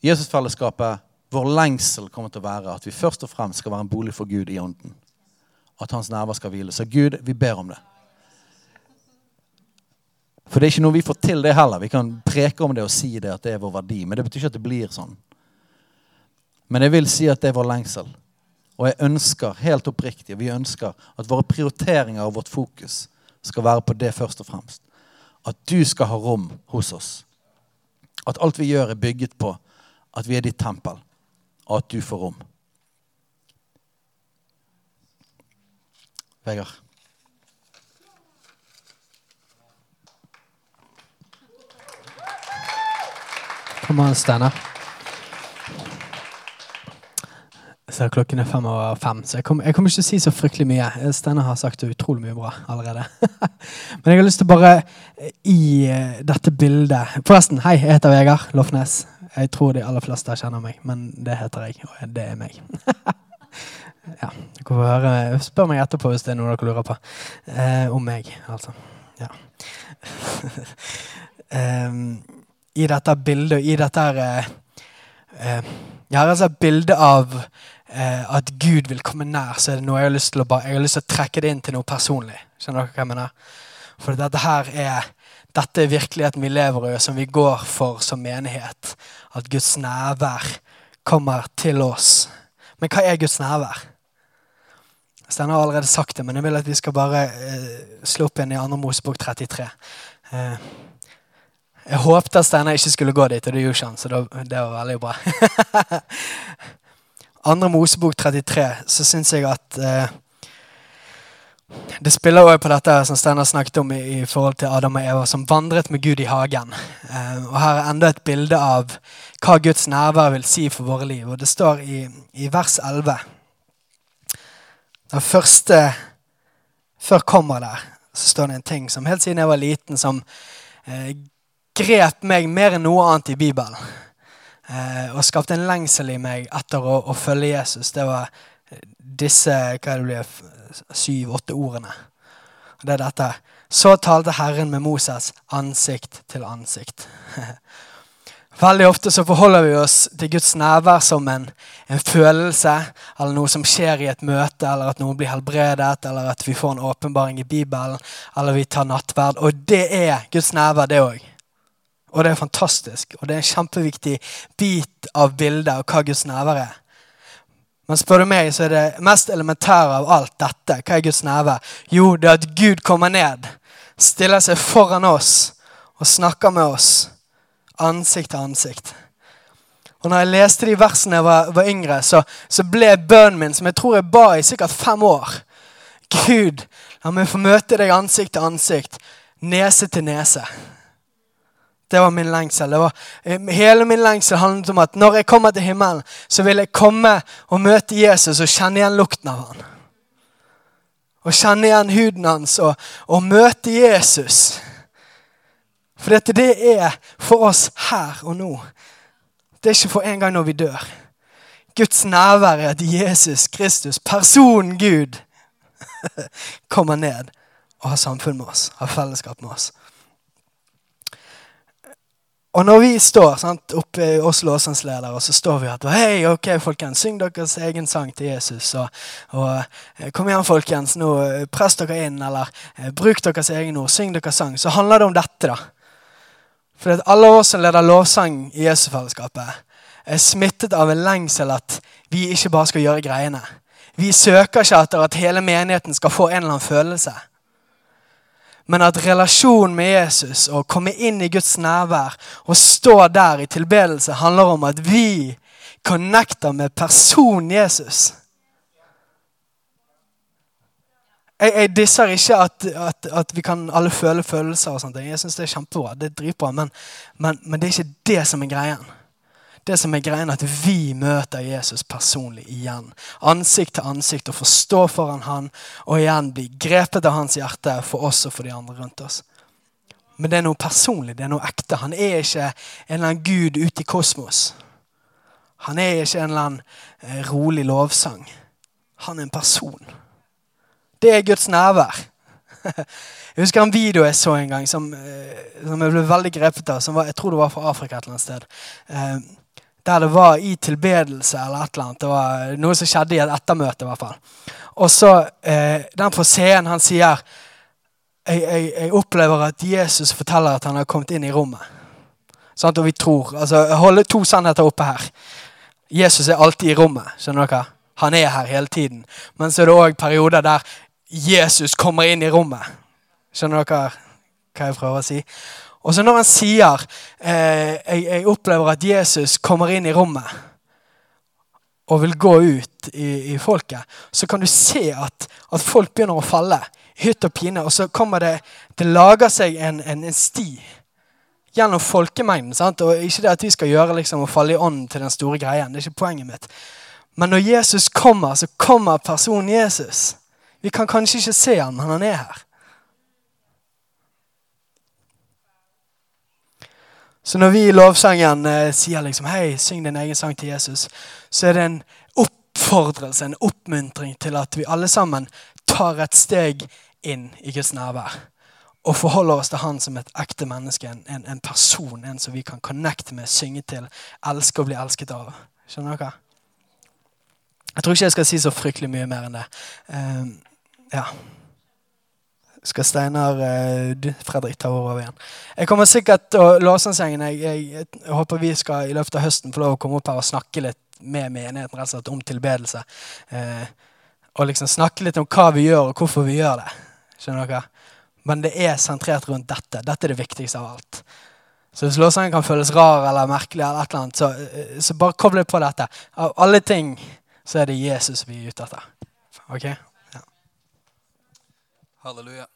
Jesusfellesskapet, vår lengsel kommer til å være at vi først og fremst skal være en bolig for Gud i ånden. At hans nerver skal hvile. Så Gud, vi ber om det. For det er ikke noe vi får til, det heller. Vi kan preke om det og si det at det er vår verdi. Men det betyr ikke at det blir sånn. Men jeg vil si at det er vår lengsel. Og jeg ønsker helt oppriktig vi ønsker at våre prioriteringer og vårt fokus skal være på det først og fremst. At du skal ha rom hos oss. At alt vi gjør, er bygget på at vi er ditt tempel, og at du får rom. Vegard. Kom an, Steinar. Ser klokken er fem over fem, så jeg kommer, kommer ikke til å si så fryktelig mye. Steinar har sagt utrolig mye bra allerede. Men jeg har lyst til bare i eh, dette bildet Forresten, hei, jeg heter Vegard Lofnes. Jeg tror de aller fleste kjenner meg, men det heter jeg, og det er meg. ja, dere får høre. Spør meg etterpå hvis det er noe dere lurer på. Eh, om meg, altså. Ja. um, i dette bildet og i dette her eh, eh, Jeg har altså et bilde av uh, at Gud vil komme nær, så er det noe jeg har lyst til å, jeg har lyst til å trekke det inn til noe personlig. Skjønner dere hva jeg mener? For dette her er dette er virkeligheten vi lever i, og som vi går for som menighet. At Guds nærvær kommer til oss. Men hva er Guds nærvær? Steinar har allerede sagt det, men jeg vil at vi skal bare eh, slå opp igjen i 2. Mosebok 33. Eh, jeg håpte at Steinar ikke skulle gå dit, og det gjorde ikke han. Så det var veldig bra. 2. Mosebok 33, så syns jeg at eh, Det spiller også på dette som Steinar snakket om i, i, forhold til Adam og Eva, som vandret med Gud i hagen. Eh, og Her er enda et bilde av hva Guds nærvær vil si for våre liv. Og Det står i, i vers 11. Den første Før kommer der, så står det en ting som helt siden jeg var liten, som eh, grep meg mer enn noe annet i Bibelen. Eh, og skapte en lengsel i meg etter å, å følge Jesus. Det var disse hva det blir, syv-åtte ordene. Det er dette. Så talte Herren med Moses ansikt til ansikt. Veldig ofte så forholder vi oss til Guds nærvær som en, en, følelse, eller noe som skjer i et møte, eller at noen blir helbredet, eller at vi får en åpenbaring i Bibelen, eller vi tar nattverd. Og det er Guds nærvær, det òg. Og det er fantastisk. Og det er en kjempeviktig bit av bildet av hva Guds nærvær er. Men spør du meg, så er det mest elementære av alt dette. Hva er Guds nærvær? Jo, det er at Gud kommer ned, stiller seg foran oss og snakker med oss ansikt til ansikt. Og når jeg leste de versene jeg var, var yngre, så, så ble bønnen min, som jeg tror jeg ba i sikkert fem år Gud, la meg få møte deg ansikt til ansikt, nese til nese. Det var min lengsel. Var, eh, hele min lengsel handlet om at når jeg kommer til himmelen, så vil jeg komme og møte Jesus og kjenne igjen lukten av han. Og kjenne igjen huden hans og, og møte Jesus. For dette det er for oss her og nå. Det er ikke for en gang når vi dør. Guds nærvær er at Jesus Kristus, personen Gud, kommer ned og har samfunn med oss, har fellesskap med oss. Og når vi står sant, oppe oss Oslo og så står vi at Hei, ok, folkens, syng deres egen sang til Jesus. Og, og eh, kom igjen, folkens, nå eh, press dere inn, eller eh, bruk deres egen ord, syng deres sang. Så handler det om dette, da. For alle oss som leder lovsang i Jesusfellesskapet, er smittet av en lengsel at vi ikke bare skal gjøre greiene. Vi søker ikke etter at hele menigheten skal få en eller annen følelse. Men at relasjonen med Jesus og å komme inn i Guds nærvær og stå der i tilbedelse handler om at vi connecter med personen Jesus. Jeg, jeg disser ikke at, at, at, vi kan alle føle følelser. og sånt. Jeg syns det er kjempebra. Det er dritbra, men, men, men det er ikke det som er greien. Det som er greien at vi møter Jesus personlig igjen. Ansikt til ansikt og får foran han og igjen bli grepet av hans hjerte for oss og for de andre rundt oss. Men det er noe personlig, det er noe ekte. Han er ikke en eller annen gud ute i kosmos. Han er ikke en eller annen eh, rolig lovsang. Han er en person. Det er Guds nærvær. Jeg husker en video jeg så en gang som, eh, som jeg ble veldig grepet av. Var, jeg tror det var fra Afrika et eller annet sted. Der det var i tilbedelse eller et eller annet. Det var noe som skjedde i et ettermøte. i hvert fall. Og så eh, den på scenen, han sier jeg, jeg, jeg opplever at Jesus forteller at han har kommet inn i rommet. Sånn, Og vi tror. altså Holde to sannheter oppe her. Jesus er alltid i rommet. skjønner dere? Han er her hele tiden. Men så er det òg perioder der Jesus kommer inn i rommet. Skjønner dere hva jeg prøver å si? Og så når han sier eh, jeg, jeg opplever at Jesus kommer inn i rommet og vil gå ut i, i folket, så kan du se at, at folk begynner å falle. Hytt og pine. Og så kommer det Det lager seg en, en, en sti gjennom folkemengden. Sant? Og Ikke det at vi skal gjøre liksom, å falle i ånden til den store greien. Det er ikke poenget mitt. Men når Jesus kommer, så kommer personen Jesus. Vi kan kanskje ikke se han, men han er her. Så når vi i lovsangen eh, sier liksom, hei, syng din egen sang til Jesus, så er det en oppfordrelse, en oppmuntring til at vi alle sammen tar et steg inn i Guds nærvær. Og forholder oss til han som et ekte menneske, en, en, person, en som vi kan connecte med, synge til, elske og bli elsket av. Skjønner dere? Jeg tror ikke jeg skal si så fryktelig mye mer enn det. Uh, ja. Skal Steinar uh, Fredrik ta over igjen? Jeg kommer sikkert til å jeg, jeg, jeg, håper vi skal i løpet av høsten få lov å komme opp her og snakke litt med menigheten rett og slett om tilbedelse. Uh, og liksom snakke litt om hva vi gjør, og hvorfor vi gjør det. Skjønner dere? Men det er sentrert rundt dette. Dette er det viktigste av alt. Så hvis låsangen kan føles rar eller merkelig, eller et eller annet, så, så bare kobl på dette. Av alle ting så er det Jesus vi er ute etter. Ok? Ja. Halleluja.